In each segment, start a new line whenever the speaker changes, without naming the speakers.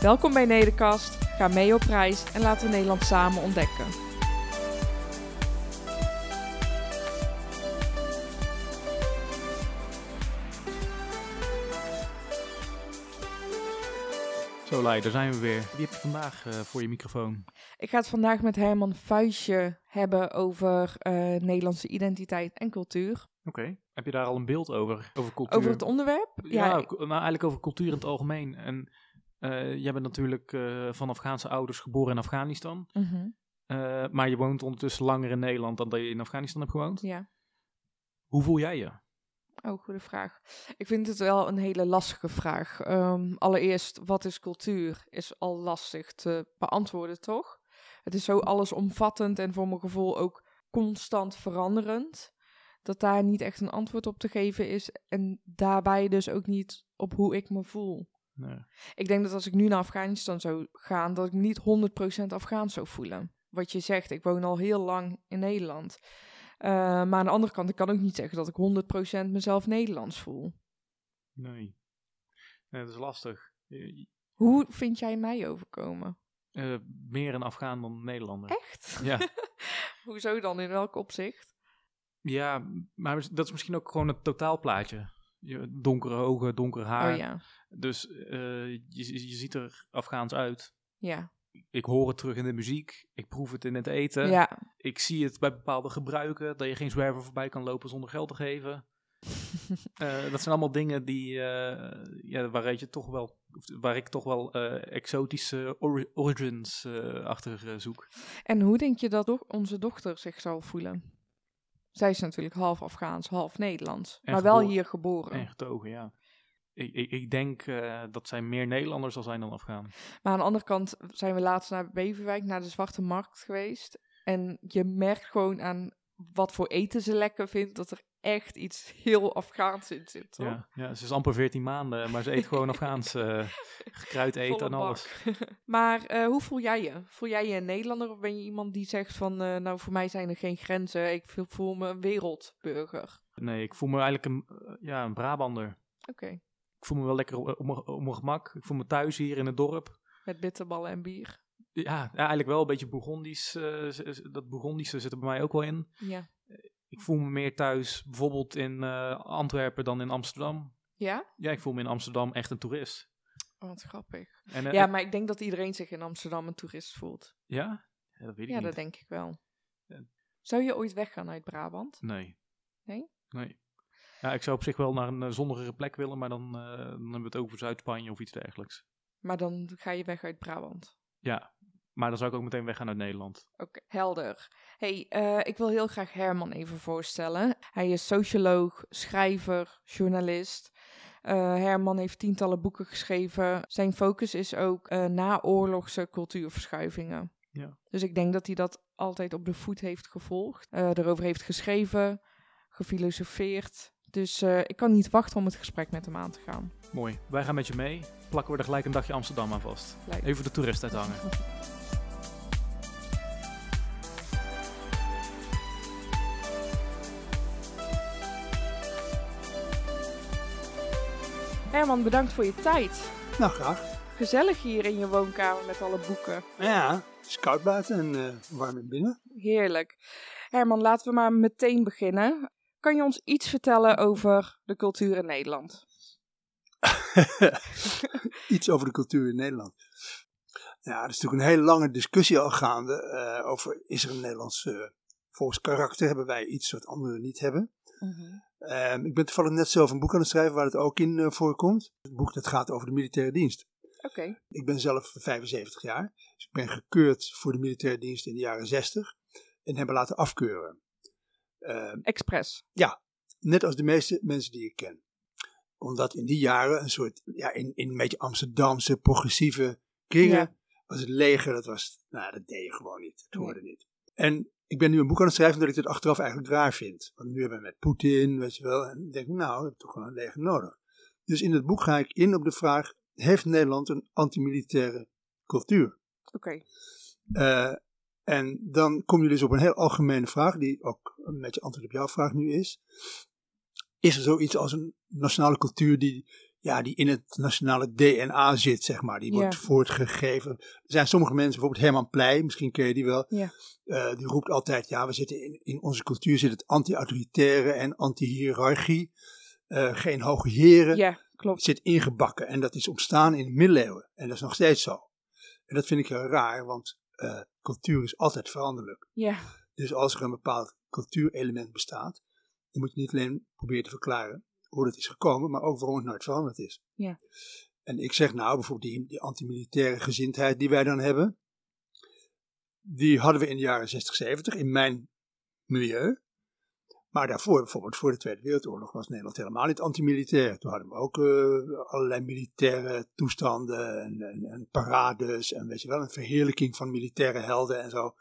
Welkom bij Nederkast, ga mee op reis en laten we Nederland samen ontdekken.
Zo Lai, daar zijn we weer. Wie heb je vandaag uh, voor je microfoon?
Ik ga het vandaag met Herman Vuistje hebben over uh, Nederlandse identiteit en cultuur.
Oké, okay. heb je daar al een beeld over? Over cultuur?
Over het onderwerp?
Ja, ja nou eigenlijk over cultuur in het algemeen. En uh, jij bent natuurlijk van Afghaanse ouders geboren in Afghanistan.
Mm -hmm.
maar je woont ondertussen langer in Nederland dan dat je in Afghanistan hebt gewoond.
Ja.
Hoe voel jij je?
Oh, goede vraag. Ik vind het wel een hele lastige vraag. Um, allereerst, wat is cultuur? Is al lastig te beantwoorden, toch? Het is zo allesomvattend en voor mijn gevoel ook constant veranderend. Dat daar niet echt een antwoord op te geven is. En daarbij dus ook niet op hoe ik me voel.
Nee.
Ik denk dat als ik nu naar Afghanistan zou gaan, dat ik niet 100% Afghaans zou voelen. Wat je zegt, ik woon al heel lang in Nederland. Uh, maar aan de andere kant, ik kan ook niet zeggen dat ik 100% mezelf Nederlands voel.
Nee. nee, dat is lastig.
Hoe vind jij mij overkomen?
Uh, meer een Afghaan dan Nederlander.
Echt?
Ja.
Hoezo dan? In welk opzicht?
Ja, maar dat is misschien ook gewoon het totaalplaatje. Donkere ogen, donker haar.
Oh ja.
Dus uh, je, je ziet er Afghaans uit.
Ja
ik hoor het terug in de muziek. Ik proef het in het eten.
Ja.
Ik zie het bij bepaalde gebruiken. Dat je geen zwerver voorbij kan lopen zonder geld te geven. uh, dat zijn allemaal dingen die, uh, ja, waar, je toch wel, waar ik toch wel uh, exotische or origins achter zoek.
En hoe denk je dat onze dochter zich zal voelen? Zij is natuurlijk half Afghaans, half Nederlands.
En
maar
geboren.
wel hier geboren.
En getogen, ja. Ik, ik, ik denk uh, dat zij meer Nederlanders zal zijn dan Afghaan.
Maar aan de andere kant zijn we laatst naar Beverwijk, naar de Zwarte Markt geweest. En je merkt gewoon aan wat voor eten ze lekker vindt, dat er echt iets heel Afghaans in zit. Toch?
Ja, ja, ze is amper 14 maanden, maar ze eet gewoon Afghaans uh, gekruid eten en alles.
maar uh, hoe voel jij je? Voel jij je een Nederlander of ben je iemand die zegt van, uh, nou voor mij zijn er geen grenzen, ik voel me een wereldburger?
Nee, ik voel me eigenlijk een, ja, een Brabander.
Oké. Okay.
Ik voel me wel lekker op, op, op mijn gemak. Ik voel me thuis hier in het dorp.
Met bitterballen en bier.
Ja, eigenlijk wel een beetje Bourgondisch. Dat Bourgondische zit er bij mij ook wel in.
Ja.
Ik voel me meer thuis bijvoorbeeld in uh, Antwerpen dan in Amsterdam.
Ja?
Ja, ik voel me in Amsterdam echt een toerist.
Oh, wat grappig.
En, uh,
ja, maar ik denk dat iedereen zich in Amsterdam een toerist voelt.
Ja? ja dat weet ik
ja,
niet.
dat denk ik wel.
Ja.
Zou je ooit weggaan uit Brabant?
Nee.
Nee?
Nee. Ja, ik zou op zich wel naar een uh, zonnigere plek willen, maar dan, uh, dan hebben we het over Zuid-Spanje of iets dergelijks.
Maar dan ga je weg uit Brabant?
Ja, maar dan zou ik ook meteen weggaan uit Nederland.
Oké, okay, helder. hey, uh, ik wil heel graag Herman even voorstellen. Hij is socioloog, schrijver, journalist. Herman heeft tientallen boeken geschreven. Zijn focus is ook naoorlogse cultuurverschuivingen.
Ja.
Dus ik denk dat hij dat altijd op de voet heeft gevolgd. erover heeft geschreven, gefilosofeerd. Dus uh, ik kan niet wachten om het gesprek met hem aan te gaan.
Mooi. Wij gaan met je mee. Plakken we er gelijk een dagje Amsterdam aan vast.
Lijkt.
Even de toerist uithangen.
Herman, bedankt voor je tijd.
Nou, graag.
Gezellig hier in je woonkamer met alle boeken.
Ja, het is koud buiten en uh, warm in binnen.
Heerlijk. Herman, laten we maar meteen beginnen. Kan je ons iets vertellen over de cultuur in Nederland?
iets over de cultuur in Nederland. Ja, er is natuurlijk een hele lange discussie al gaande uh, over is er een Nederlands uh, volkskarakter? Hebben wij iets wat anderen niet hebben?
Mm -hmm.
uh, ik ben toevallig net zelf een boek aan het schrijven waar het ook in uh, voorkomt. Het boek dat gaat over de militaire dienst.
Oké. Okay.
Ik ben zelf 75 jaar, dus ik ben gekeurd voor de militaire dienst in de jaren 60 en hebben laten afkeuren.
Uh, Express.
Ja, net als de meeste mensen die ik ken. Omdat in die jaren een soort, ja, in, in een beetje Amsterdamse progressieve kringen,
Ja.
was het leger, dat was, nou, dat deed je gewoon niet. Dat hoorde niet. En ik ben nu een boek aan het schrijven omdat ik het achteraf eigenlijk raar vind. Want nu hebben we met Poetin, weet je wel, en ik denk, nou, we hebben toch gewoon een leger nodig. Dus in het boek ga ik in op de vraag, heeft Nederland een antimilitaire cultuur?
Oké.
Uh, en dan kom je dus op een heel algemene vraag, die ook een beetje antwoord op jouw vraag nu is. Is er zoiets als een nationale cultuur die, ja, die in het nationale DNA zit, zeg maar, die wordt voortgegeven? Er zijn sommige mensen, bijvoorbeeld Herman Pleij, misschien ken je die wel,
ja.
uh, die roept altijd, ja, we zitten in, in onze cultuur zit het anti-autoritaire en anti-hierarchie, uh, geen hoge heren.
Ja, klopt.
Zit ingebakken en dat is ontstaan in de middeleeuwen en dat is nog steeds zo. En dat vind ik heel raar, want uh, cultuur is altijd veranderlijk.
Ja.
Dus als er een bepaald cultuurelement bestaat, dan moet je niet alleen proberen te verklaren hoe dat is gekomen, maar ook waarom het nooit veranderd is.
Ja.
En ik zeg nou, bijvoorbeeld die, die antimilitaire gezindheid die wij dan hebben, die hadden we in de jaren 60, 70 in mijn milieu. Maar daarvoor, bijvoorbeeld voor de Tweede Wereldoorlog, was Nederland helemaal niet antimilitair. Toen hadden we ook uh, allerlei militaire toestanden en, en, en, parades en weet je wel, een verheerlijking van militaire helden en zo.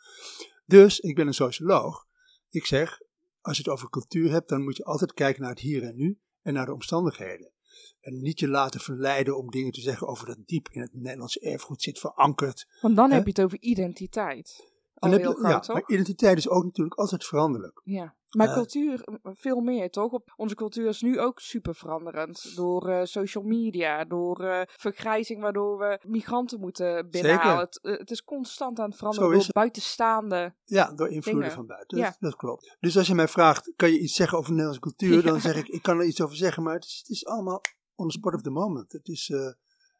Dus, ik ben een socioloog. Ik zeg, als je het over cultuur hebt, dan moet je altijd kijken naar het hier en nu en naar de omstandigheden. En niet je laten verleiden om dingen te zeggen over dat diep in het Nederlandse erfgoed zit verankerd.
Want dan heb je het over identiteit. Al
heb
heel
je,
groot,
ja,
toch?
maar identiteit is ook natuurlijk altijd veranderlijk.
Ja, maar
Eh.
cultuur veel meer, toch? Onze cultuur is nu ook super veranderend. Door eh, social media, door eh, vergrijzing, waardoor we migranten moeten binnenhalen. Het, het is constant aan het veranderen door
het.
buitenstaande.
Ja, door invloeden
Dingen.
van buiten.
Ja.
Dat, dat klopt. Dus als je mij vraagt, kan je iets zeggen over de Nederlandse cultuur? Dan zeg ik, ik kan er iets over zeggen, maar het is, het is allemaal on the spot of the moment. Het is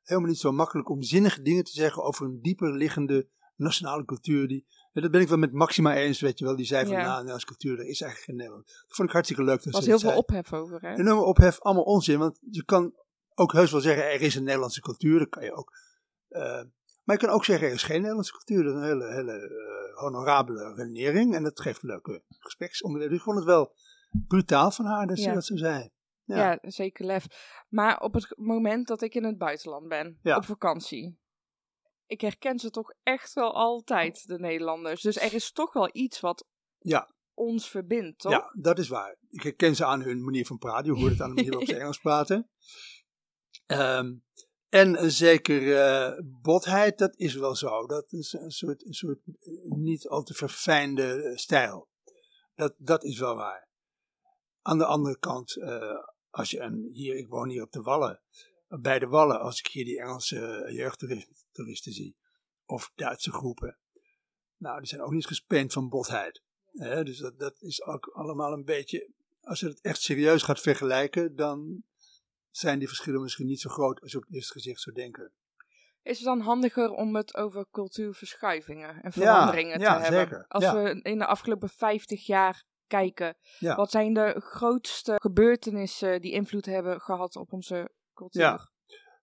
helemaal niet zo makkelijk om zinnige dingen te zeggen over een dieper liggende nationale cultuur. Die, dat ben ik wel met Maxima eens, weet je wel. Die zei van,
Ja.
nou, Nederlandse cultuur, er is eigenlijk geen Nederland. Dat vond ik hartstikke leuk.
Er was heel veel
zei.
ophef over, hè?
Enorme ophef, allemaal onzin. Want je kan ook heus wel zeggen, er is een Nederlandse cultuur. Dat kan je ook. Eh, maar je kan ook zeggen, er is geen Nederlandse cultuur. Dat is een hele, hele eh, honorabele redenering. En dat geeft leuke gespreksonderwerpen. Dus ik vond het wel brutaal van haar dat ze dat zo zei. Ja.
Ja. zeker lef. Maar op het moment dat ik in het buitenland ben, op vakantie, ik herken ze toch echt wel altijd, de Nederlanders. Dus er is toch wel iets wat
Ja.
ons verbindt, toch?
Ja, dat is waar. Ik herken ze aan hun manier van praten. Je hoort het aan de manier waarop ze Engels praten. Ehm, en een zekere botheid, dat is wel zo. Dat is een soort, een soort eh, niet al te verfijnde eh, stijl. Dat, dat is wel waar. Aan de andere kant, eh, als je een, hier, ik woon hier op de Wallen, bij de Wallen, als ik hier die Engelse eh, jeugdtoeristen zie, of Duitse groepen, nou, die zijn ook niet gespeend van botheid. Hè, dus dat, dat is ook allemaal een beetje, als je het echt serieus gaat vergelijken, dan zijn die verschillen misschien niet zo groot als je op het eerste gezicht zou denken.
Is het dan handiger om het over cultuurverschuivingen en veranderingen
ja,
te hebben?
zeker.
Als
Ja.
we in de afgelopen 50 jaar kijken, wat zijn de grootste gebeurtenissen die invloed hebben gehad op onze cultuur?
Ja.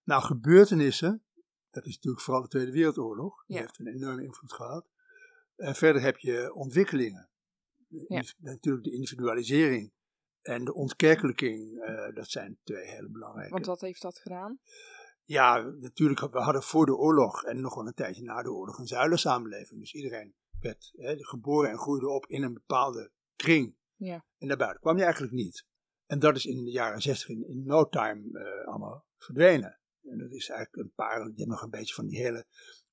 Nou, gebeurtenissen, dat is natuurlijk vooral de Tweede Wereldoorlog, die heeft een enorme invloed gehad. En verder heb je ontwikkelingen. Natuurlijk de individualisering en de ontkerkelijking, eh, dat zijn twee hele belangrijke.
Want wat heeft dat gedaan?
Ja, natuurlijk, we hadden voor de oorlog en nog wel een tijdje na de oorlog een zuilensamenleving. Dus iedereen werd hè, geboren en groeide op in een bepaalde kring.
Ja.
En daarbuiten kwam je eigenlijk niet. En dat is in de jaren zestig in, in no time eh, allemaal verdwenen. En dat is eigenlijk een paar, je hebt nog een beetje van die hele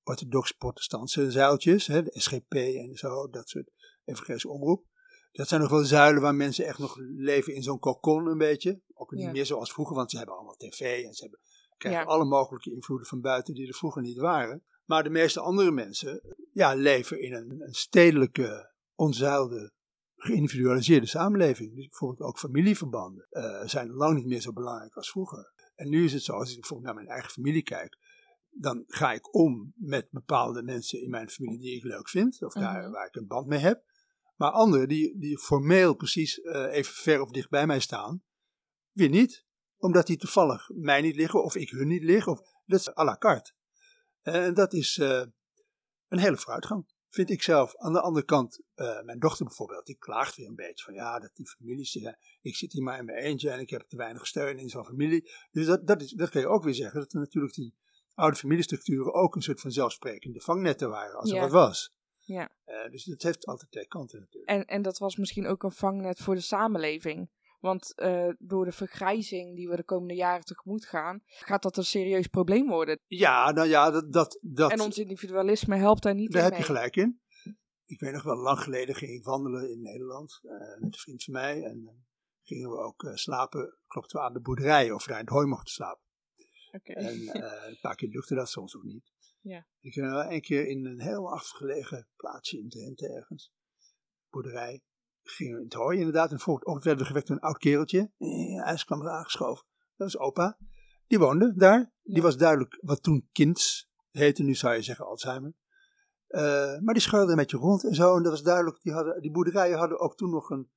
orthodox-protestantse zuiltjes, hè, de SGP en zo, dat soort evangelische omroep. Dat zijn nog wel zuilen waar mensen echt nog leven in zo'n kokon een beetje. Ook niet
Ja.
meer zoals vroeger, want ze hebben allemaal tv en ze hebben, krijgen
Ja.
alle mogelijke invloeden van buiten die er vroeger niet waren. Maar de meeste andere mensen ja, leven in een, een stedelijke, onzuilde, geïndividualiseerde samenleving. Dus bijvoorbeeld ook familieverbanden eh, zijn lang niet meer zo belangrijk als vroeger. En nu is het zo, als ik bijvoorbeeld naar mijn eigen familie kijk, dan ga ik om met bepaalde mensen in mijn familie die ik leuk vind, of daar
Mhm.
waar ik een band mee heb. Maar anderen die, die formeel precies eh, even ver of dicht bij mij staan, weer niet. Omdat die toevallig mij niet liggen of ik hun niet lig. Of, dat is à la carte. En dat is eh, een hele vooruitgang, vind ik zelf. Aan de andere kant, eh, mijn dochter bijvoorbeeld, die klaagt weer een beetje van ja, dat die families, die zijn- ik zit hier maar in mijn eentje en ik heb te weinig steun in zo'n familie. Dus dat, dat, is, dat kan je ook weer zeggen, dat er natuurlijk die oude familiestructuren ook een soort van zelfsprekende vangnetten waren, als
Ja.
er wat was.
Ja.
Eh, dus dat heeft altijd twee kanten natuurlijk.
En, en dat was misschien ook een vangnet voor de samenleving. Want eh, door de vergrijzing die we de komende jaren tegemoet gaan, gaat dat een serieus probleem worden.
Ja, nou ja, dat, dat, dat,
En ons individualisme helpt daar niet
daar
in
heb je
mee.
gelijk in. Ik weet nog wel, lang geleden ging ik wandelen in Nederland eh, met een vriend van mij. En dan gingen we ook eh, slapen, klopten we aan de boerderij of we daar in het hooi mochten slapen.
Oké.
En eh, een paar keer lukte dat, soms ook niet.
Ja.
Ik ben wel een keer in een heel afgelegen plaatsje in Drenthe ergens, boerderij, gingen we in het hooi inderdaad. En volgende ochtend werden we gewekt door een oud kereltje. Eh, ijs kwam er aangeschoven. Dat was opa. Die woonde daar. Die
Ja.
was duidelijk wat toen kind heette, nu zou je zeggen Alzheimer. Eh, maar die scheurde een beetje rond en zo. En dat was duidelijk, die, hadden, die boerderijen hadden ook toen nog een,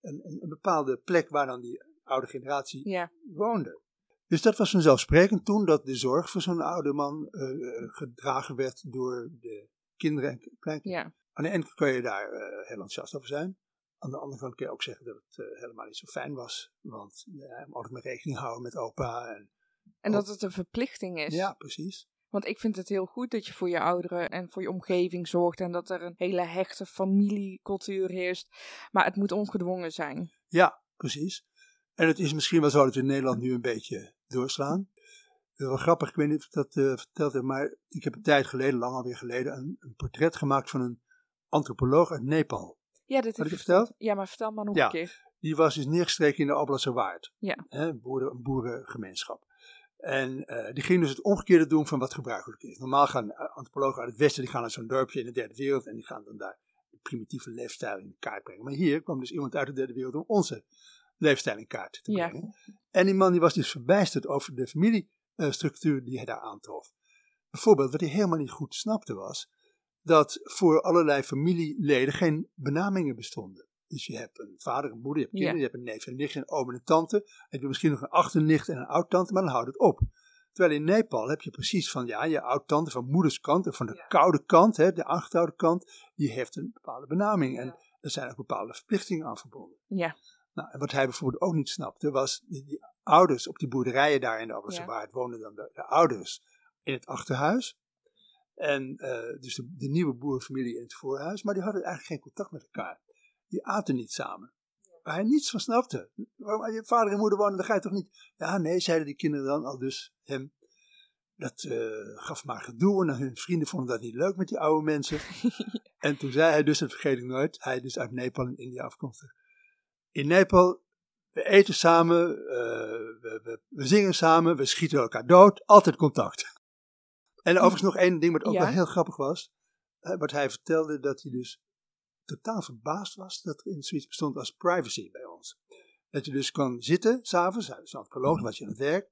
een, een, bepaalde plek waar dan die oude generatie
Ja,
woonde. Dus dat was vanzelfsprekend toen dat de zorg voor zo'n oude man eh, eh, gedragen werd door de kinderen en kleinkinderen.
ja.
Aan de ene kant kun je daar heel enthousiast over zijn. Aan de andere kant kun je ook zeggen dat het eh, helemaal niet zo fijn was. Want ja, moet altijd maar rekening houden met opa. En,
En dat het een verplichting is.
ja, precies.
Want ik vind het heel goed dat je voor je ouderen en voor je omgeving zorgt. En dat er een hele hechte familiecultuur heerst. Maar het moet ongedwongen zijn.
Ja, precies. En het is misschien wel zo dat we in Nederland nu een beetje doorslaan. Uh, wel grappig, ik weet niet of ik dat eh, verteld heb, maar ik heb een tijd geleden, lang alweer geleden, een, een portret gemaakt van een antropoloog uit Nepal.
Ja, dat
Had
heb
ik
je
verteld?
Ja, maar vertel maar nog
Ja.
een keer.
Die was dus neergestreken in de Alblasser Waard.
Ja.
Hè, boeren, een boerengemeenschap. En eh, die ging dus het omgekeerde doen van wat gebruikelijk is. Normaal gaan eh, antropologen uit het westen, die gaan naar zo'n dorpje in de derde wereld en die gaan dan daar de primitieve leefstijl in kaart brengen. Maar hier kwam dus iemand uit de derde wereld om onze leefstijl in kaart te
Ja.
brengen. En die man die was dus verbijsterd over de familiestructuur die hij daar aantrof. Bijvoorbeeld, wat hij helemaal niet goed snapte was, dat voor allerlei familieleden geen benamingen bestonden. Dus je hebt een vader, een moeder, je hebt kinderen,
Ja.
je hebt een neef en een nicht, een oom en een tante. Dan heb je misschien nog een achternicht en een oud-tante, maar dan houdt het op. Terwijl in Nepal heb je precies van, ja, je oud-tante van moeders kant of van de
Ja.
koude kant, hè, de achteroude kant, die heeft een bepaalde benaming. En
Ja.
er zijn ook bepaalde verplichtingen aan verbonden.
Ja,
Nou, en wat hij bijvoorbeeld ook niet snapte, was die, die ouders op die boerderijen daar in de Alblasse
Ja.
Woonden dan de, de ouders in het achterhuis. En eh, dus de, de nieuwe boerenfamilie in het voorhuis, maar die hadden eigenlijk geen contact met elkaar. Die aten niet samen. Waar hij niets van snapte. Waarom je vader en moeder wonen, dan ga je toch niet. Ja, nee, zeiden die kinderen dan al dus hem. Dat eh, gaf maar gedoe en hun vrienden vonden dat niet leuk met die oude mensen. en toen zei hij dus, dat vergeet ik nooit, hij dus uit Nepal en India afkomstig. In Nepal, we eten samen, eh, we, we, we zingen samen, we schieten elkaar dood, altijd contact. En overigens nog één ding wat ook
Ja.
wel heel grappig was. eh, wat hij vertelde, dat hij dus totaal verbaasd was dat er in zoiets bestond als privacy bij ons. Dat je dus kan zitten, s'avonds, hij was antropoloog, was je aan het werk.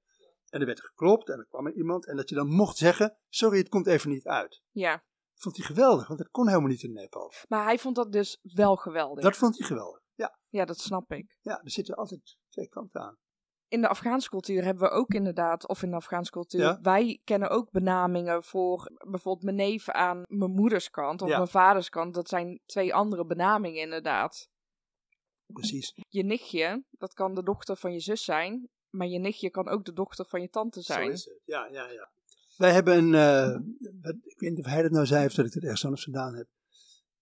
En er werd geklopt en er kwam er iemand. En dat je dan mocht zeggen, sorry, het komt even niet uit.
ja.
Vond hij geweldig, want dat kon helemaal niet in Nepal.
Maar hij vond dat dus wel geweldig.
Dat vond hij geweldig. Ja,
Ja, dat snap ik.
ja, er zitten altijd twee kanten aan.
In de Afghaanse cultuur hebben we ook inderdaad, of in de Afghaanse cultuur,
Ja.
wij kennen ook benamingen voor bijvoorbeeld mijn neef aan mijn moeders kant of
Ja.
mijn vaders kant. Dat zijn twee andere benamingen inderdaad.
Precies.
Je nichtje, dat kan de dochter van je zus zijn, maar je nichtje kan ook de dochter van je tante zijn.
Zo is het. Ja, ja, ja. Wij hebben een, eh, wat- ik weet niet of hij dat nou zei of dat ik het ergens anders gedaan heb,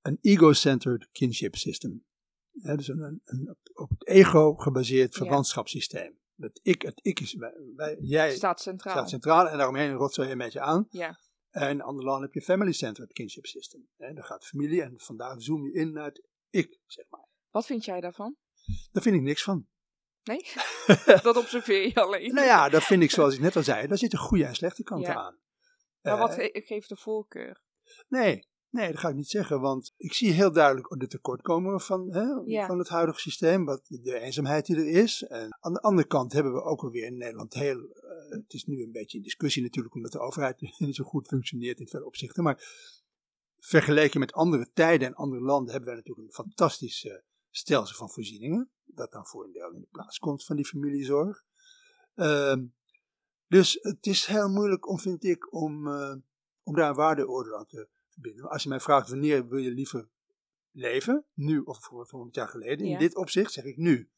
een ego-centered kinship system. Hè, dus een, een, op- het ego gebaseerd verwantschapssysteem. Dat ik, het ik is, wij, jij
Staat centraal.
staat centraal en daaromheen rotzooi je een beetje aan.
Ja.
En in andere landen heb je family-centered kinship system. Hè, dan gaat familie en vandaar zoom je in naar het ik, zeg maar.
Wat vind jij daarvan?
Daar vind ik niks van.
Nee? dat observeer je alleen.
Nou ja, dat vind ik zoals ik net al zei, daar zitten goede en slechte kanten
Ja.
aan.
Maar
Eh,
wat ge- geeft de voorkeur?
Nee, nee, dat ga ik niet zeggen, want ik zie heel duidelijk de tekortkomingen van, hè,
Ja.
van het huidige systeem, wat de eenzaamheid die er is. En aan de andere kant hebben we ook alweer in Nederland heel, eh, het is nu een beetje in discussie natuurlijk, omdat de overheid niet zo goed functioneert in veel opzichten, maar vergeleken met andere tijden en andere landen hebben wij natuurlijk een fantastisch eh, stelsel van voorzieningen, dat dan voor een deel in de plaats komt van die familiezorg. Ehm, dus het is heel moeilijk om, vind ik, om, eh, om daar een waardeoordeel aan te Als je mij vraagt wanneer wil je liever leven, nu of voor 100 jaar geleden,
Ja.
in dit opzicht zeg ik nu.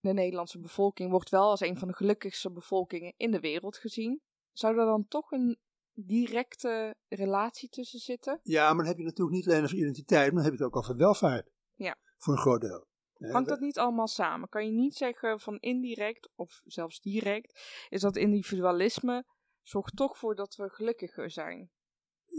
De Nederlandse bevolking wordt wel als een van de gelukkigste bevolkingen in de wereld gezien. Zou er dan toch een directe relatie tussen zitten.
Ja, maar dan heb je natuurlijk niet alleen over identiteit, maar dan heb je het ook over welvaart.
Ja.
Voor een groot deel. Hè,
Hangt dat niet allemaal samen? Kan je niet zeggen van indirect of zelfs direct, is dat individualisme zorgt toch voor dat we gelukkiger zijn?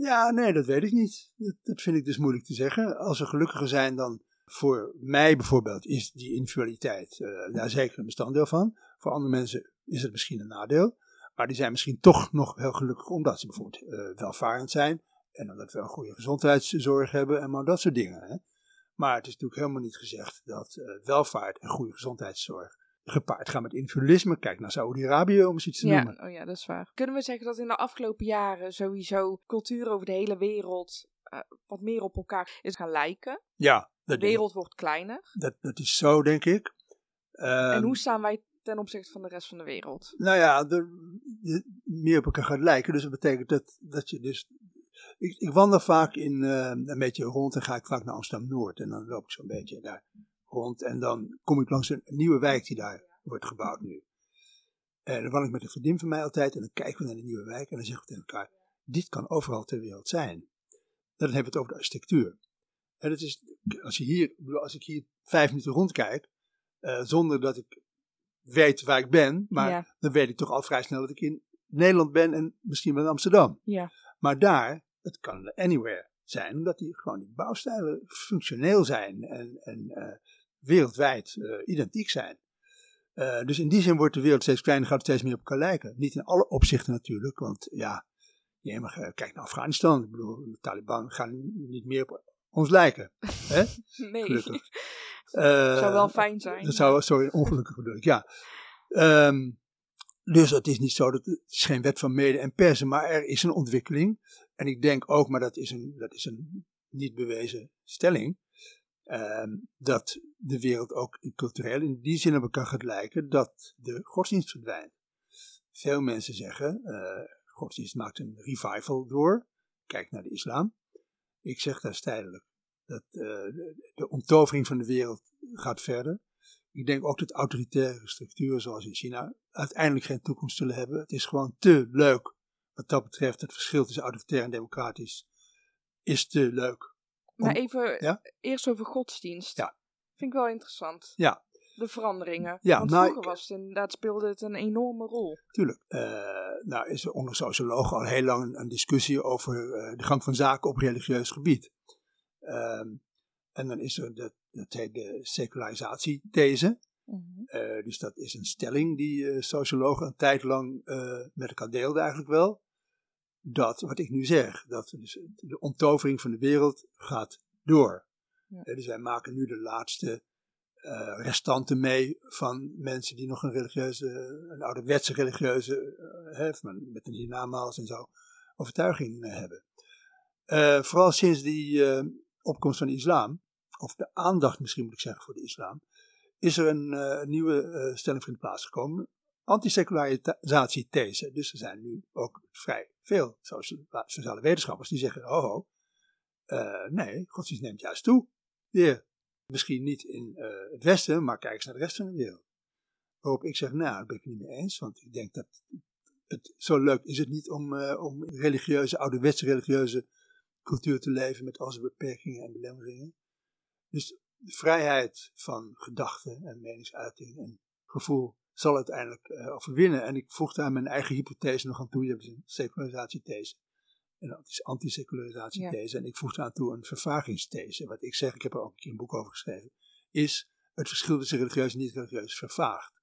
Ja, nee, dat weet ik niet. Dat, vind ik dus moeilijk te zeggen. Als we gelukkiger zijn dan voor mij bijvoorbeeld, is die individualiteit eh, daar zeker een bestanddeel van. Voor andere mensen is het misschien een nadeel. Maar die zijn misschien toch nog heel gelukkig omdat ze bijvoorbeeld eh, welvarend zijn. En omdat we een goede gezondheidszorg hebben en maar dat soort dingen. Hè. Maar het is natuurlijk helemaal niet gezegd dat eh, welvaart en goede gezondheidszorg gepaard gaan met individualisme. Kijk naar Saoedi-Arabië om eens iets te
Ja,
noemen.
oh ja, dat is waar. Kunnen we zeggen dat in de afgelopen jaren sowieso cultuur over de hele wereld eh, wat meer op elkaar is gaan lijken?
Ja,
De wereld wordt kleiner.
dat, dat is zo denk ik.
en
Ehm,
hoe staan wij ten opzichte van de rest van de wereld?
Nou ja, je meer op elkaar gaat lijken. Dus dat betekent dat, dat je dus. Ik, ik wandel vaak in, eh, een beetje rond en ga ik vaak naar Amsterdam-Noord. En dan loop ik zo'n beetje daar rond. En dan kom ik langs een, nieuwe wijk die daar wordt gebouwd nu. En dan wandel ik met een vriendin van mij altijd. En dan kijken we naar de nieuwe wijk. En dan zeggen we tegen elkaar: Dit kan overal ter wereld zijn. En dan hebben we het over de architectuur. En het is, als, je hier, als ik hier vijf minuten rondkijk. eh, zonder dat ik weet waar ik ben. Maar
Ja.
dan weet ik toch al vrij snel dat ik in Nederland ben en misschien wel in Amsterdam.
Ja.
Maar daar, het kan anywhere zijn, omdat die gewoon die bouwstijlen functioneel zijn en, en eh, wereldwijd eh, identiek zijn. Eh, dus in die zin wordt de wereld steeds kleiner, gaat het steeds meer op elkaar lijken. Niet in alle opzichten natuurlijk, want ja, je mag, eh, kijk naar Afghanistan. Ik bedoel, de Taliban gaan niet meer op ons lijken. Hè?
Nee,
Gelukkig.
Zou wel fijn zijn.
dat zou, sorry, ongelukkig bedoel ik, ja. Ehm, dus het is niet zo, dat het is geen wet van mede en persen, maar er is een ontwikkeling. En ik denk ook, maar dat is een, dat is een niet bewezen stelling, dat de wereld ook cultureel in die zin op elkaar gaat lijken dat de godsdienst verdwijnt. Veel mensen zeggen, eh godsdienst maakt een revival door. Kijk naar de islam. Ik zeg dat is. Dat, eh, de onttovering van de wereld gaat verder. Ik denk ook dat autoritaire structuren zoals in China uiteindelijk geen toekomst zullen hebben. Het is gewoon te leuk wat dat betreft. Het verschil tussen autoritair en democratisch is te leuk.
Maar
Om-
even
Ja?
eerst over godsdienst.
Ja.
Vind ik wel interessant.
Ja.
De veranderingen.
Ja,
Want
nou,
vroeger was het inderdaad, speelde het een enorme rol.
Tuurlijk. Eh, nou is er onder sociologen al heel lang een, een discussie over eh, de gang van zaken op religieus gebied. Ehm, en dan is er dat, dat heet de secularisatie-these. Eh, dus dat is een stelling die sociologen een tijd lang met elkaar deelden eigenlijk wel. Dat, wat ik nu zeg, dat dus de onttovering van de wereld gaat door.
Ja.
Dus wij maken nu de laatste eh, restanten mee van mensen die nog een religieuze, een ouderwetse religieuze, van- met een hiernamaals en zo, overtuiging eh, hebben. Vooral sinds die opkomst van de islam, of de aandacht misschien moet ik zeggen voor de islam, is er een nieuwe stelling in de plaats gekomen. Antisecularisatie-these. Dus er zijn nu ook vrij veel socia- sociale wetenschappers die zeggen: oh, oh nee, godsdienst neemt juist toe. Weer. Misschien niet in eh, het Westen, maar kijk eens naar de rest van de wereld. Waarop ik zeg: nou, daar ben ik niet mee eens, want ik denk dat het zo leuk is het niet om, eh, om religieuze, ouderwetse religieuze cultuur te leven met al zijn beperkingen en belemmeringen. Dus de vrijheid van gedachten en meningsuiting en gevoel zal uiteindelijk eh, overwinnen. En ik voeg daar mijn eigen hypothese nog aan toe. Je hebt dus een secularisatiethese en dat is antisecularisatie-these. En ik voeg daar aan toe een vervagingsthese. Wat ik zeg, ik heb er ook een keer een boek over geschreven, is het verschil tussen religieus en niet-religieus vervaagt.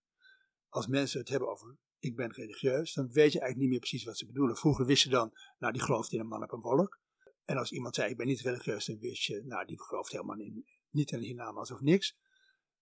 Als mensen het hebben over ik ben religieus, dan weet je eigenlijk niet meer precies wat ze bedoelen. Vroeger wist je dan, nou die gelooft in een man op een wolk. En als iemand zei ik ben niet religieus, dan wist je, nou die gelooft helemaal in, niet in hiernamaals of niks.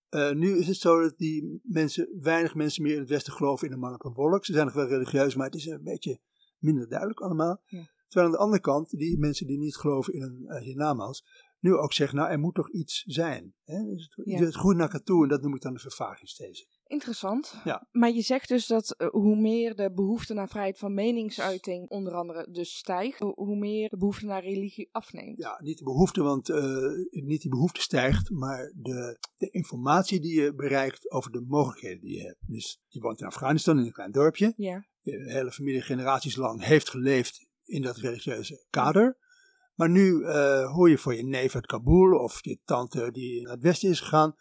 Eh, nu is het zo dat die mensen, weinig mensen meer in het Westen geloven in een man op een wolk. Ze zijn nog wel religieus, maar het is een beetje minder duidelijk allemaal.
Ja.
Terwijl aan de andere kant, die mensen die niet geloven in een uh, hiernamaals, nu ook zeggen, nou er moet toch iets zijn. Hè? Dus het,
Ja.
het groeit naar elkaar toe en dat noem ik dan de vervagingsthese.
Interessant.
Ja.
Maar je zegt dus dat eh, hoe meer de behoefte naar vrijheid van meningsuiting onder andere dus stijgt, ho- hoe meer de behoefte naar religie afneemt.
Ja, niet de behoefte, want eh, niet die behoefte stijgt, maar de, de informatie die je bereikt over de mogelijkheden die je hebt. Dus je woont in Afghanistan in een klein dorpje.
Ja.
Je hele familie generaties lang heeft geleefd in dat religieuze kader. Maar nu eh, hoor je voor je neef uit Kabul of je tante die naar het westen is gegaan,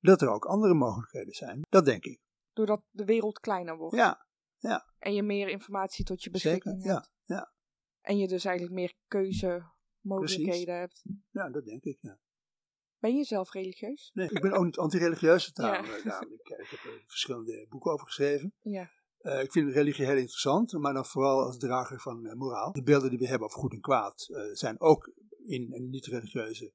dat er ook andere mogelijkheden zijn. Dat denk ik.
Doordat de wereld kleiner wordt.
Ja,
En je meer informatie tot je
zeker.
beschikking
Ja,
hebt.
ja,
En je dus eigenlijk meer keuzemogelijkheden hebt.
ja, dat denk ik. Ja.
Ben je zelf religieus?
Nee, ik ben ook niet anti-religieus.
Ja.
eh, ik, ik heb er verschillende boeken over geschreven.
Ja.
Eh, ik vind religie heel interessant, maar dan vooral als drager van eh, moraal. De beelden die we hebben over goed en kwaad eh, zijn ook in een niet-religieuze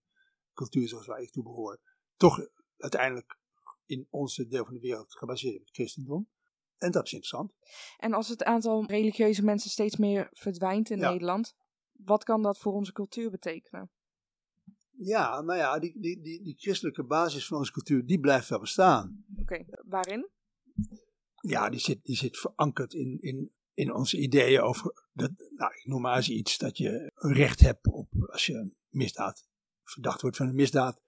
cultuur zoals waar ik toe behoor, toch uiteindelijk in onze deel van de wereld gebaseerd op het christendom. En dat is interessant.
En als het aantal religieuze mensen steeds meer verdwijnt in
Ja.
Nederland, wat kan dat voor onze cultuur betekenen?
Ja, nou ja, die, die, die, die christelijke basis van onze cultuur, die blijft wel bestaan.
Oké, waarin?
Ja, die zit, die zit verankerd in, in, in onze ideeën over, dat, nou, ik noem maar eens iets, dat je een recht hebt op, als je een misdaad verdacht wordt van een misdaad,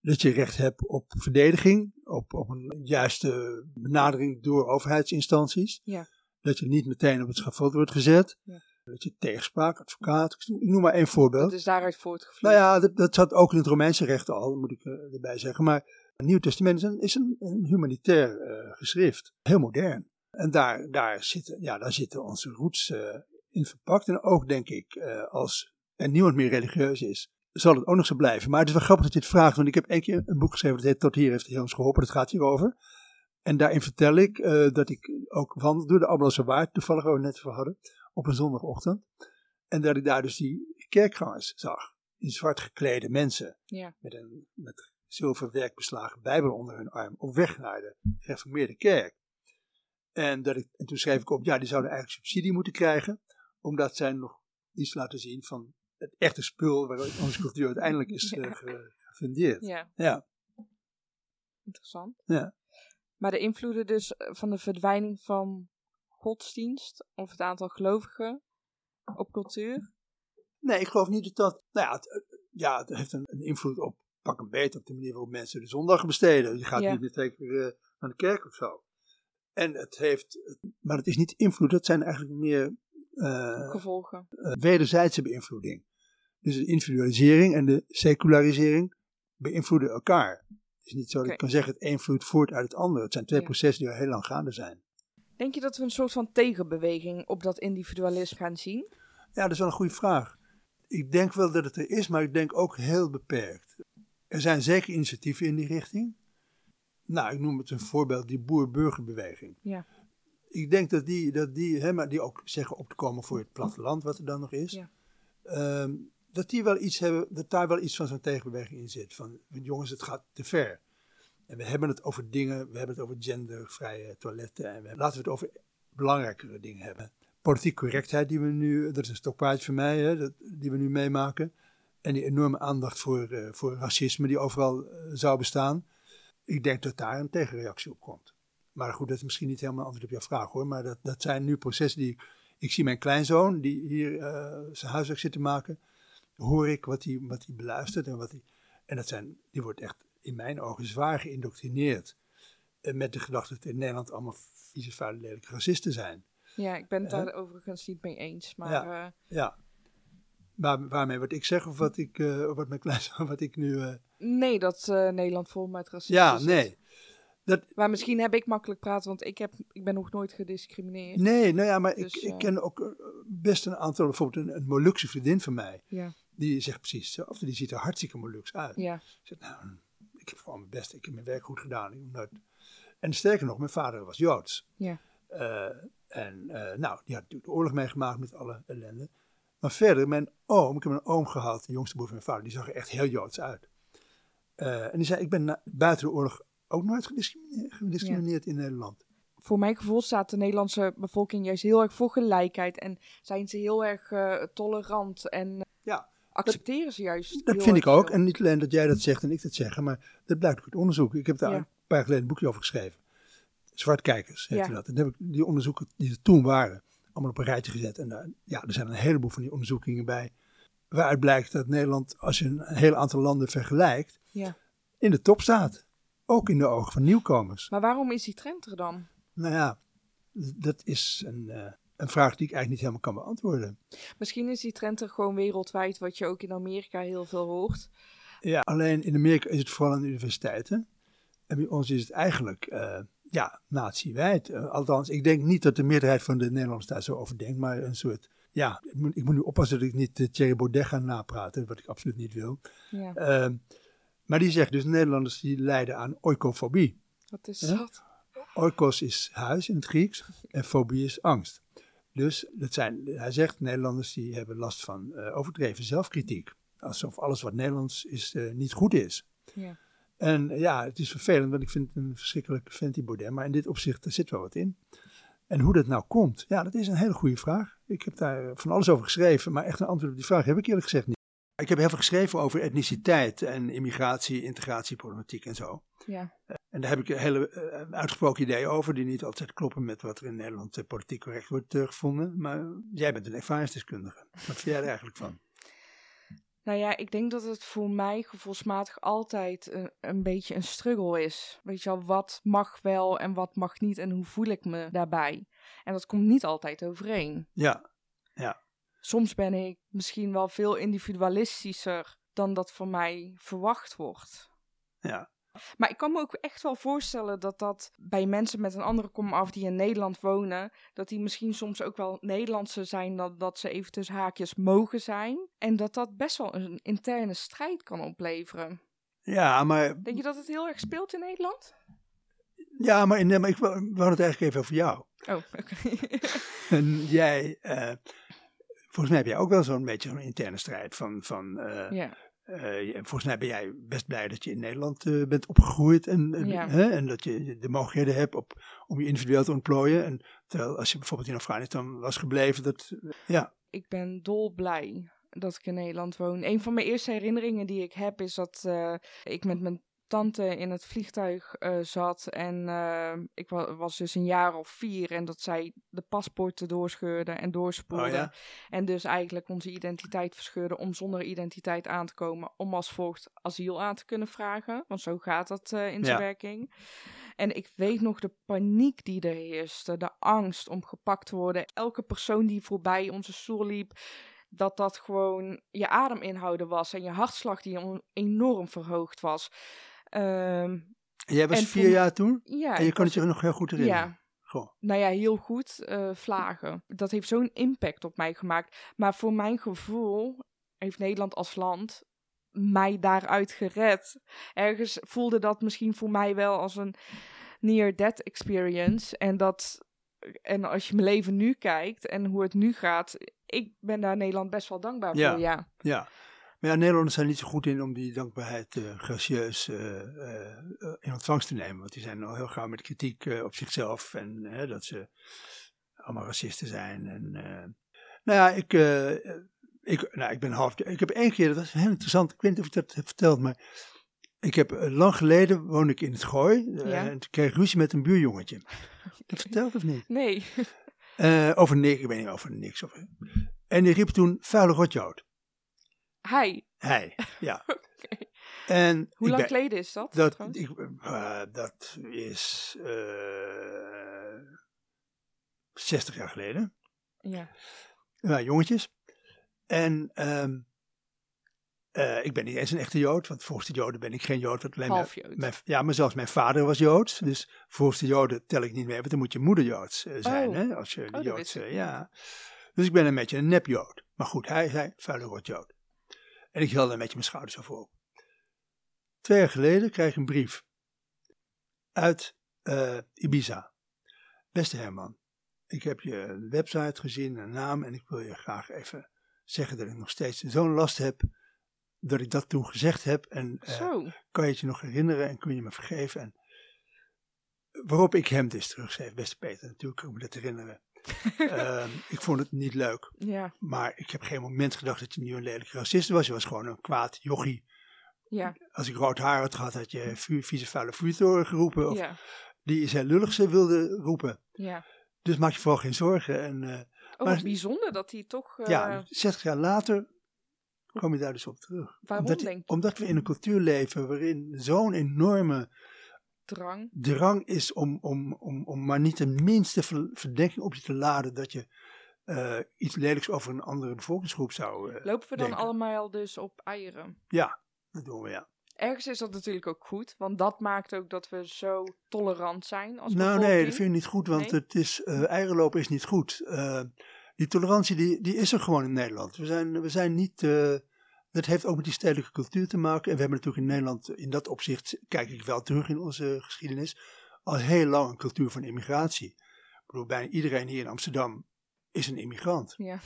dat je recht hebt op verdediging, op, op een juiste benadering door overheidsinstanties.
Ja.
Dat je niet meteen op het schavot wordt gezet.
Ja.
Dat je tegenspraak, advocaat, ik noem maar één voorbeeld.
Dat is daaruit voortgevloeid.
Nou ja, dat, dat zat ook in het Romeinse recht al, moet ik eh, erbij zeggen. Maar het Nieuw Testament is een, is een, een humanitair eh, geschrift. Heel modern. En daar, daar, zitten, ja, daar zitten onze roots eh, in verpakt. En ook denk ik, als er niemand meer religieus is, zal het ook nog zo blijven. Maar het is wel grappig dat je het vraagt, want ik heb één keer een boek geschreven dat heet Tot hier heeft Heer ons geholpen. Dat gaat hierover. En daarin vertel ik eh, dat ik ook wandel door de Abbelandse Waard, toevallig waar we het net over hadden, op een zondagochtend. En dat ik daar dus die kerkgangers zag. In zwart geklede mensen
Ja.
met een met zilverwerk beslagen Bijbel onder hun arm op weg naar de gereformeerde kerk. En, dat ik, en toen schreef ik op, ja, die zouden eigenlijk subsidie moeten krijgen, omdat zij nog iets laten zien van het echte spul waarin onze cultuur uiteindelijk is eh, ge- gefundeerd.
Ja,
Ja,
interessant.
Ja.
Maar de invloeden dus eh, van de verdwijning van godsdienst of het aantal gelovigen op cultuur.
Nee, ik geloof niet dat dat. Nou ja, het, het- ja, het heeft een, een invloed op pak een beet op de manier waarop mensen de zondag besteden. Je gaat
Ja.
niet meer eh, naar de kerk of zo. En het heeft. Maar het is niet invloed, het zijn eigenlijk meer eh,
gevolgen.
eh, wederzijdse beïnvloeding. Dus de individualisering en de secularisering beïnvloeden elkaar. Het is niet zo dat ik kan zeggen het een vloeit voort uit het andere. Het zijn twee
Ja.
processen die al heel lang gaande zijn.
Denk je dat we een soort van tegenbeweging op dat individualisme gaan zien?
Ja, dat is wel een goede vraag. Ik denk wel dat het er is, maar ik denk ook heel beperkt. Er zijn zeker initiatieven in die richting. Nou, ik noem het een voorbeeld, die boer-burgerbeweging.
Ja.
Ik denk dat die, dat die, hè, maar die ook zeggen op te komen voor het platteland, wat er dan nog is.
Ja.
ehm, dat die wel iets hebben, dat daar wel iets van zo'n tegenbeweging in zit. Van, jongens, het gaat te ver. En we hebben het over dingen, we hebben het over gendervrije toiletten. En we, laten we het over belangrijkere dingen hebben. Politiek correctheid die we nu, dat is een stokpaardje voor mij, hè, dat, die we nu meemaken. En die enorme aandacht voor, eh, voor racisme die overal eh, zou bestaan. Ik denk dat daar een tegenreactie op komt. Maar goed, dat is misschien niet helemaal antwoord op jouw vraag hoor. Maar dat, dat zijn nu processen die. Ik zie mijn kleinzoon, die hier eh, zijn huiswerk zit te maken. Hoor ik wat hij wat hij beluistert. En, wat hij, en dat zijn, die wordt echt in mijn ogen zwaar geïndoctrineerd. Eh, met de gedachte dat in Nederland allemaal vieze, vuile, lelijke racisten zijn.
Ja, ik ben het daar overigens niet mee eens. Maar
Ja.
eh,
Ja. Waar, waarmee wat ik zeg of wat ik, wat mijn kleinzoon, wat ik nu.
nee, dat Nederland vol met racisme
ja,
zit.
nee.
Maar misschien heb ik makkelijk praten, want ik, heb, ik ben nog nooit gediscrimineerd.
Nee, nou ja, maar
Dus,
ik, ik
eh,
ken ook eh, best een aantal, bijvoorbeeld een, een Molukse vriendin van mij,
Ja,
die zegt precies hetzelfde. Die ziet er hartstikke Moluks uit.
ja,
Zegt, nou, ik heb gewoon mijn best, ik heb mijn werk goed gedaan. Ik nooit... En sterker nog, mijn vader was Joods.
ja.
Eh, en nou, die had natuurlijk de oorlog meegemaakt met alle ellende. Maar verder, mijn oom, ik heb een oom gehad, de jongste broer van mijn vader, die zag er echt heel Joods uit. En die zei, ik ben na- buiten de oorlog ook nooit gediscrimineerd, gediscrimineerd in Nederland.
Voor mijn gevoel staat de Nederlandse bevolking juist heel erg voor gelijkheid. En zijn ze heel erg eh, tolerant en
Ja,
accepteren ze juist.
Dat vind ik ook.
veel.
En niet alleen dat jij dat zegt en ik dat zeg, maar dat blijkt uit onderzoek. Ik heb daar
Ja.
een paar geleden een boekje over geschreven. Zwartkijkers heette
Ja.
dat. En dan heb ik die onderzoeken die er toen waren, allemaal op een rijtje gezet. En ja, er zijn een heleboel van die onderzoekingen bij. Waaruit blijkt dat Nederland, als je een heel aantal landen vergelijkt,
Ja.
in de top staat. Ook in de ogen van nieuwkomers.
Maar waarom is die trend er dan?
Nou ja, dat is een, eh, een vraag die ik eigenlijk niet helemaal kan beantwoorden.
Misschien is die trend er gewoon wereldwijd, wat je ook in Amerika heel veel hoort.
Ja, alleen in Amerika is het vooral aan de universiteiten. En bij ons is het eigenlijk, uh, ja, natiewijd. Uh, althans, ik denk niet dat de meerderheid van de Nederlanders daar zo over denkt, maar een soort, ja, ik moet, ik moet nu oppassen dat ik niet Thierry Baudet ga napraten, wat ik absoluut niet wil.
Ja.
Maar die zegt dus, Nederlanders die lijden aan oikofobie.
Wat is
Ja?
dat?
Oikos is huis in het Grieks en fobie is angst. Dus dat zijn, hij zegt, Nederlanders die hebben last van eh, overdreven zelfkritiek. Alsof alles wat Nederlands is eh, niet goed is.
Ja.
En eh, ja, het is vervelend, want ik vind het een verschrikkelijke vent die Baudet. Maar in dit opzicht er zit wel wat in. En hoe dat nou komt, ja, dat is een hele goede vraag. Ik heb daar van alles over geschreven, maar echt een antwoord op die vraag heb ik eerlijk gezegd niet. Ik heb heel veel geschreven over etniciteit en immigratie, integratieproblematiek en zo.
Ja.
En daar heb ik een hele eh, uitgesproken ideeën over, die niet altijd kloppen met wat er in Nederland eh, politiek correct wordt eh, gevonden. Maar jij bent een ervaringsdeskundige. Wat vind jij er eigenlijk van?
Nou ja, ik denk dat het voor mij gevoelsmatig altijd een, een beetje een struggle is. Weet je wel, wat mag wel en wat mag niet en hoe voel ik me daarbij? En dat komt niet altijd overeen.
Ja,
Soms ben ik misschien wel veel individualistischer dan dat van mij verwacht wordt.
ja,
Maar ik kan me ook echt wel voorstellen dat dat bij mensen met een andere kom af die in Nederland wonen, dat die misschien soms ook wel Nederlandse zijn dan dat ze even tussen haakjes mogen zijn. En dat dat best wel een interne strijd kan opleveren.
ja, maar,
Denk je dat het heel erg speelt in Nederland?
ja, maar, maar ik wou wou het eigenlijk even over jou.
Oh, oké.
En jij, eh, volgens mij heb jij ook wel zo'n beetje zo'n interne strijd van, van eh,
ja.
je- volgens mij ben jij best blij dat je in Nederland eh, bent opgegroeid en, en,
Ja.
hè, en dat je de mogelijkheden hebt op, om je individueel te ontplooien. En terwijl als je bijvoorbeeld in Afghanistan was gebleven, dat, ja,
ik ben dolblij dat ik in Nederland woon. Een van mijn eerste herinneringen die ik heb is dat ik met mijn tante in het vliegtuig eh, zat. En eh, ik wa- was dus een jaar of vier. En dat zij de paspoorten doorscheurde en doorspoelde.
Oh ja?
En dus eigenlijk onze identiteit verscheurde om zonder identiteit aan te komen. Om als volgt asiel aan te kunnen vragen. Want zo gaat dat eh, in zijn
Ja.
werking. En ik weet nog de paniek die er heerste. De angst om gepakt te worden. Elke persoon die voorbij onze stoel liep. Dat dat gewoon je adem inhouden was. En je hartslag die enorm verhoogd was. Ehm,
jij was vier jaar toen
ja,
en je
was-
het je nog heel goed herinneren.
Ja,
Goh.
nou ja, heel goed. eh, vlagen. Dat heeft zo'n impact op mij gemaakt. Maar voor mijn gevoel heeft Nederland als land mij daaruit gered. Ergens voelde dat misschien voor mij wel als een near-death experience. En dat. En als je mijn leven nu kijkt en hoe het nu gaat, ik ben daar Nederland best wel dankbaar
Ja.
voor. Ja,
Ja. Maar ja, Nederlanders zijn niet zo goed in om die dankbaarheid eh, gracieus eh, eh, in ontvangst te nemen. Want die zijn al heel gauw met kritiek op zichzelf en dat ze allemaal racisten zijn. En, nou ja, ik, ik, nou, ik ben half. Ik heb één keer, dat was heel interessant, ik weet niet of ik dat heb verteld, maar ik heb lang geleden woonde ik in het Gooi
Ja.
en toen kreeg ik ruzie met een buurjongetje. Heb ik dat verteld of niet?
nee.
Over niks, ik weet niet over niks. Over. En die riep toen vuile rotjood.
Hij.
Hij, ja. En
Hoe lang
ben-
geleden is dat?
dat, ik, eh, dat is eh 60 jaar geleden.
Ja.
Ja, jongetjes. En ehm, eh, ik ben niet eens een echte Jood, want volgens de Joden ben ik geen Jood. Want alleen
Half
mijn-
Jood.
mijn- ja, maar zelfs mijn vader was Joods. Dus volgens de Joden tel ik niet mee, want dan moet je moeder Joods zijn.
Oh.
Hè, als je
dat
Joods, ja. Dus ik ben een beetje een nep Jood. Maar goed, hij zei vuile rot Jood. En ik hield een beetje mijn schouders zo voor. Twee jaar geleden kreeg ik een brief uit eh, Ibiza. Beste Herman, ik heb je website gezien, een naam, en ik wil je graag even zeggen dat ik nog steeds zo'n last heb dat ik dat toen gezegd heb. En eh, kan je het je nog herinneren en kun je me vergeven? En waarop ik hem dus terugschreef, beste Peter, natuurlijk kan ik me dat herinneren. Ehm, ik vond het niet leuk,
Ja.
maar ik heb geen moment gedacht dat je nu een lelijke racist was. Je was gewoon een kwaad jochie.
Ja.
Als ik rood haar had gehad, had je vu- vieze vuile vuurtoren geroepen. Of
Ja.
die is heel lullig ze wilde roepen.
Ja.
Dus maak je vooral geen zorgen. En eh,
Oh,
Maar-
bijzonder dat hij toch... eh,
ja, 60 jaar later kom je daar dus op terug.
Waarom
omdat,
denk je?
omdat we in een cultuur leven waarin zo'n enorme
drang.
drang is om, om, om, om maar niet de minste ver- verdenking op je te laden dat je eh, iets lelijks over een andere bevolkingsgroep zou. eh,
Lopen we dan
denken.
allemaal dus op eieren?
ja, dat doen we ja.
Ergens is dat natuurlijk ook goed, want dat maakt ook dat we zo tolerant zijn als
Nou
bevolking.
nee, dat vind ik niet goed, want
Nee?
het is, eh eierenlopen is niet goed. Die tolerantie die, die is er gewoon in Nederland. We zijn, we zijn niet. Eh, dat heeft ook met die stedelijke cultuur te maken. En we hebben natuurlijk in Nederland, in dat opzicht, kijk ik wel terug in onze geschiedenis, al heel lang een cultuur van immigratie. Ik bedoel, bijna iedereen hier in Amsterdam is een immigrant.
Ja.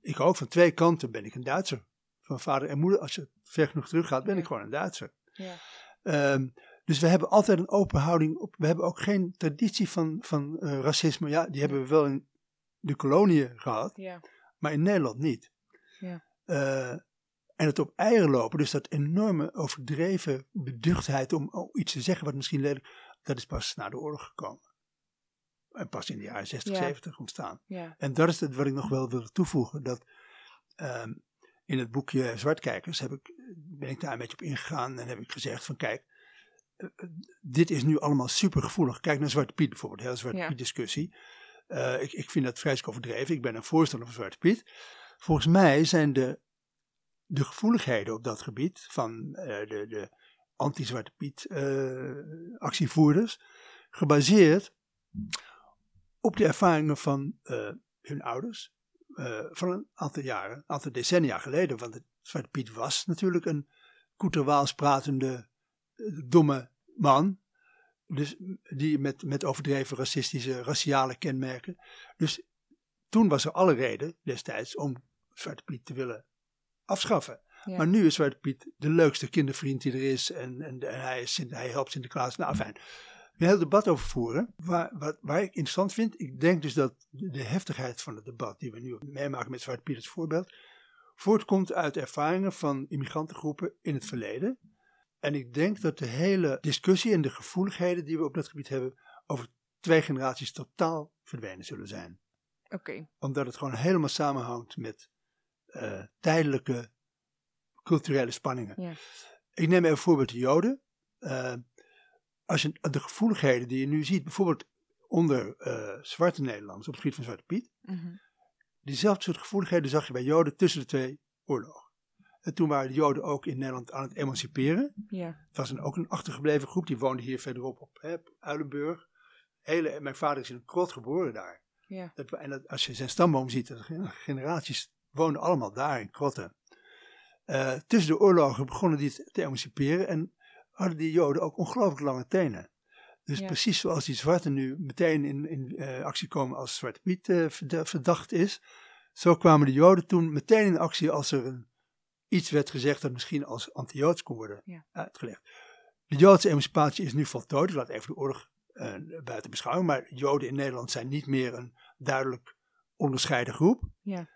Ik ook, van twee kanten ben ik een Duitser. Van vader en moeder, als je ver genoeg terug gaat, ben
Ja.
ik gewoon een Duitser.
Ja.
Ehm, dus we hebben altijd een open houding. Op, we hebben ook geen traditie van, van eh, racisme. Ja, die hebben we wel in de koloniën gehad,
ja.
maar in Nederland niet.
Ja.
Eh, en het op eieren lopen, dus dat enorme overdreven beduchtheid om oh, iets te zeggen wat misschien lelijk, dat is pas na de oorlog gekomen. En pas in de jaren 60,
Ja.
70 ontstaan.
ja.
En dat is het wat ik nog wel wil toevoegen. Dat ehm, in het boekje Zwartkijkers heb ik, ben ik daar een beetje op ingegaan en heb ik gezegd van kijk, eh, eh, dit is nu allemaal super gevoelig. Kijk naar Zwarte Piet bijvoorbeeld, de hele Zwarte
Ja.
Piet discussie. Eh, ik, ik vind dat vreselijk overdreven. Ik ben een voorstander van Zwarte Piet. Volgens mij zijn de, de gevoeligheden op dat gebied van eh, de, de anti-Zwarte Piet eh, actievoerders gebaseerd op de ervaringen van eh, hun ouders van een aantal jaren, een aantal decennia geleden. Want het Zwarte Piet was natuurlijk een Koeterwaals pratende, domme man. Dus die met, met overdreven racistische, raciale kenmerken. Dus toen was er alle reden destijds om Zwarte Piet te willen afschaffen.
Ja.
Maar nu is Zwarte Piet de leukste kindervriend die er is. En, en, en hij, is, Sint- hij helpt Sinterklaas. Nou, fijn. Een heel debat over voeren. Waar, wat, waar ik interessant vind. Ik denk dus dat de, heftigheid van het debat die we nu meemaken met Zwarte Piet als voorbeeld. voortkomt uit ervaringen van immigrantengroepen in het verleden. En ik denk dat de hele discussie en de gevoeligheden die we op dat gebied hebben. over twee generaties totaal verdwenen zullen zijn
Oké.
omdat het gewoon helemaal samenhangt met eh, tijdelijke culturele spanningen.
Ja.
Ik neem even voorbeeld de Joden. Eh, als je de gevoeligheden die je nu ziet, bijvoorbeeld onder eh, zwarte Nederlanders op het gebied van Zwarte Piet,
Mhm.
diezelfde soort gevoeligheden zag je bij Joden tussen de twee oorlogen. En toen waren de Joden ook in Nederland aan het emanciperen.
Ja.
Het was een, ook een achtergebleven groep, die woonde hier verderop op, hè, op Uilenburg. Hele, mijn vader is in een krot geboren daar.
Ja.
Dat, en dat, als je zijn stamboom ziet, de generaties woonden allemaal daar in krotten. Eh, tussen de oorlogen begonnen die te, emanciperen en hadden die Joden ook ongelooflijk lange tenen. Dus
Ja.
precies zoals die zwarten nu meteen in, in eh, actie komen als Zwarte Piet eh, verda- verdacht is, zo kwamen de Joden toen meteen in actie als er een, iets werd gezegd dat misschien als anti-Joods kon worden
Ja.
uitgelegd. De Joodse emancipatie is nu voltooid, ik laat even de oorlog buiten beschouwing, maar Joden in Nederland zijn niet meer een duidelijk onderscheiden groep.
Ja.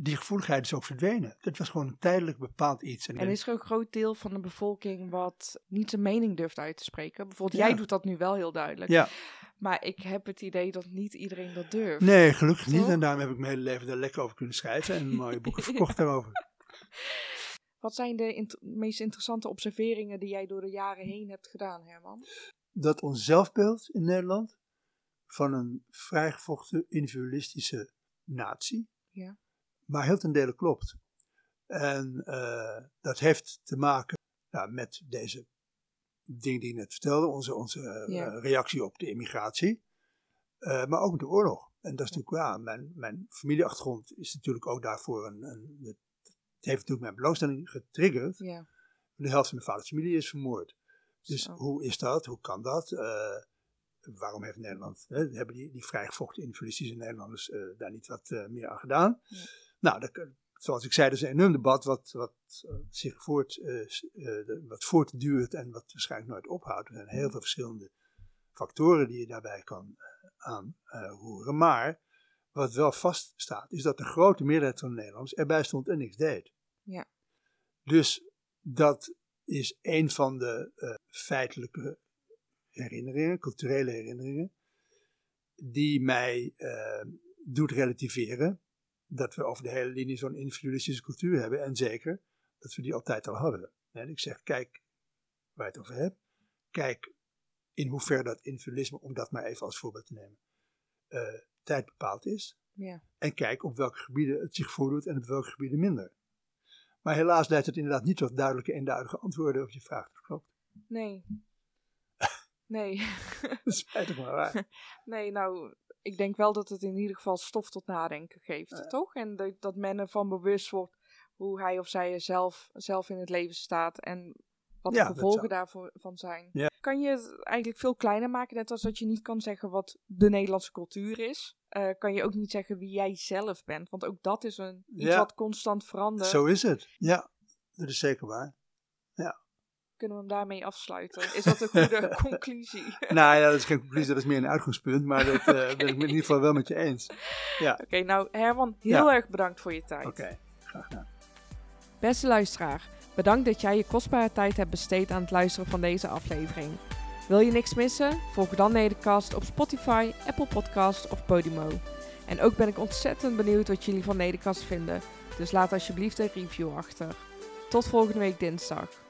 Die gevoeligheid is ook verdwenen. Het was gewoon een tijdelijk bepaald iets. En,
En is er ook een groot deel van de bevolking wat niet zijn mening durft uit te spreken? Bijvoorbeeld,
Ja.
jij doet dat nu wel heel duidelijk.
ja,
Maar ik heb het idee dat niet iedereen dat durft.
nee, gelukkig niet. En daarom heb ik mijn hele leven daar lekker over kunnen schrijven en mooie boeken verkocht daarover.
Wat zijn de int- meest interessante observeringen die jij door de jaren heen hebt gedaan, Herman?
Dat ons zelfbeeld in Nederland van een vrijgevochten individualistische natie,
Ja.
Maar heel ten dele klopt. En eh, dat heeft te maken nou, met deze dingen die ik net vertelde, onze, onze eh,
Ja.
reactie op de immigratie, eh, maar ook met de oorlog. En dat is natuurlijk, ja, mijn, mijn familieachtergrond is natuurlijk ook daarvoor een, een het heeft natuurlijk mijn belangstelling getriggerd.
Ja.
De helft van mijn vaders familie is vermoord. Dus
Zo.
hoe is dat? Hoe kan dat? Waarom heeft Nederland, hè, hebben die, die vrijgevochten individualistische Nederlanders daar niet wat meer aan gedaan?
Ja.
Nou, dat, zoals ik zei, dat is een enorm debat wat, wat eh, zich voort, eh, eh, wat voortduurt en wat waarschijnlijk nooit ophoudt. Er zijn heel veel verschillende factoren die je daarbij kan aanroeren. maar wat wel vaststaat, is dat de grote meerderheid van de Nederlanders erbij stond en niks deed.
Ja.
Dus dat is een van de feitelijke herinneringen, culturele herinneringen, die mij doet relativeren dat we over de hele linie zo'n individualistische cultuur hebben. En zeker dat we die altijd al hadden. En ik zeg, kijk waar je het over hebt. Kijk in hoeverre dat individualisme, om dat maar even als voorbeeld te nemen, uh, tijd bepaald is.
Ja.
En kijk op welke gebieden het zich voordoet en op welke gebieden minder. Maar helaas leidt het inderdaad niet tot duidelijke, eenduidige antwoorden op je vraag. Dat klopt.
Nee. Nee.
spijtig maar waar.
Nee, nou, ik denk wel dat het in ieder geval stof tot nadenken geeft, toch? En dat, dat men ervan bewust wordt hoe hij of zij er zelf, zelf in het leven staat en wat de gevolgen daarvan zijn. Kan je het eigenlijk veel kleiner maken, net als dat je niet kan zeggen wat de Nederlandse cultuur is. Uh, kan je ook niet zeggen wie jij zelf bent, want ook dat is een, iets wat constant verandert.
Zo is het, ja, dat is zeker waar.
Kunnen we hem daarmee afsluiten? Is dat een goede conclusie?
nou ja, dat is geen conclusie, dat is meer een uitgangspunt, maar dat uh, ben ik in ieder geval wel met je eens. Ja.
Oké, nou Herman, heel erg bedankt voor je tijd.
Oké, graag gedaan.
Beste luisteraar, bedankt dat jij je kostbare tijd hebt besteed aan het luisteren van deze aflevering. Wil je niks missen? Volg dan Nedercast op Spotify, Apple Podcast of Podimo. En ook ben ik ontzettend benieuwd wat jullie van Nedercast vinden. Dus laat alsjeblieft een review achter. Tot volgende week dinsdag.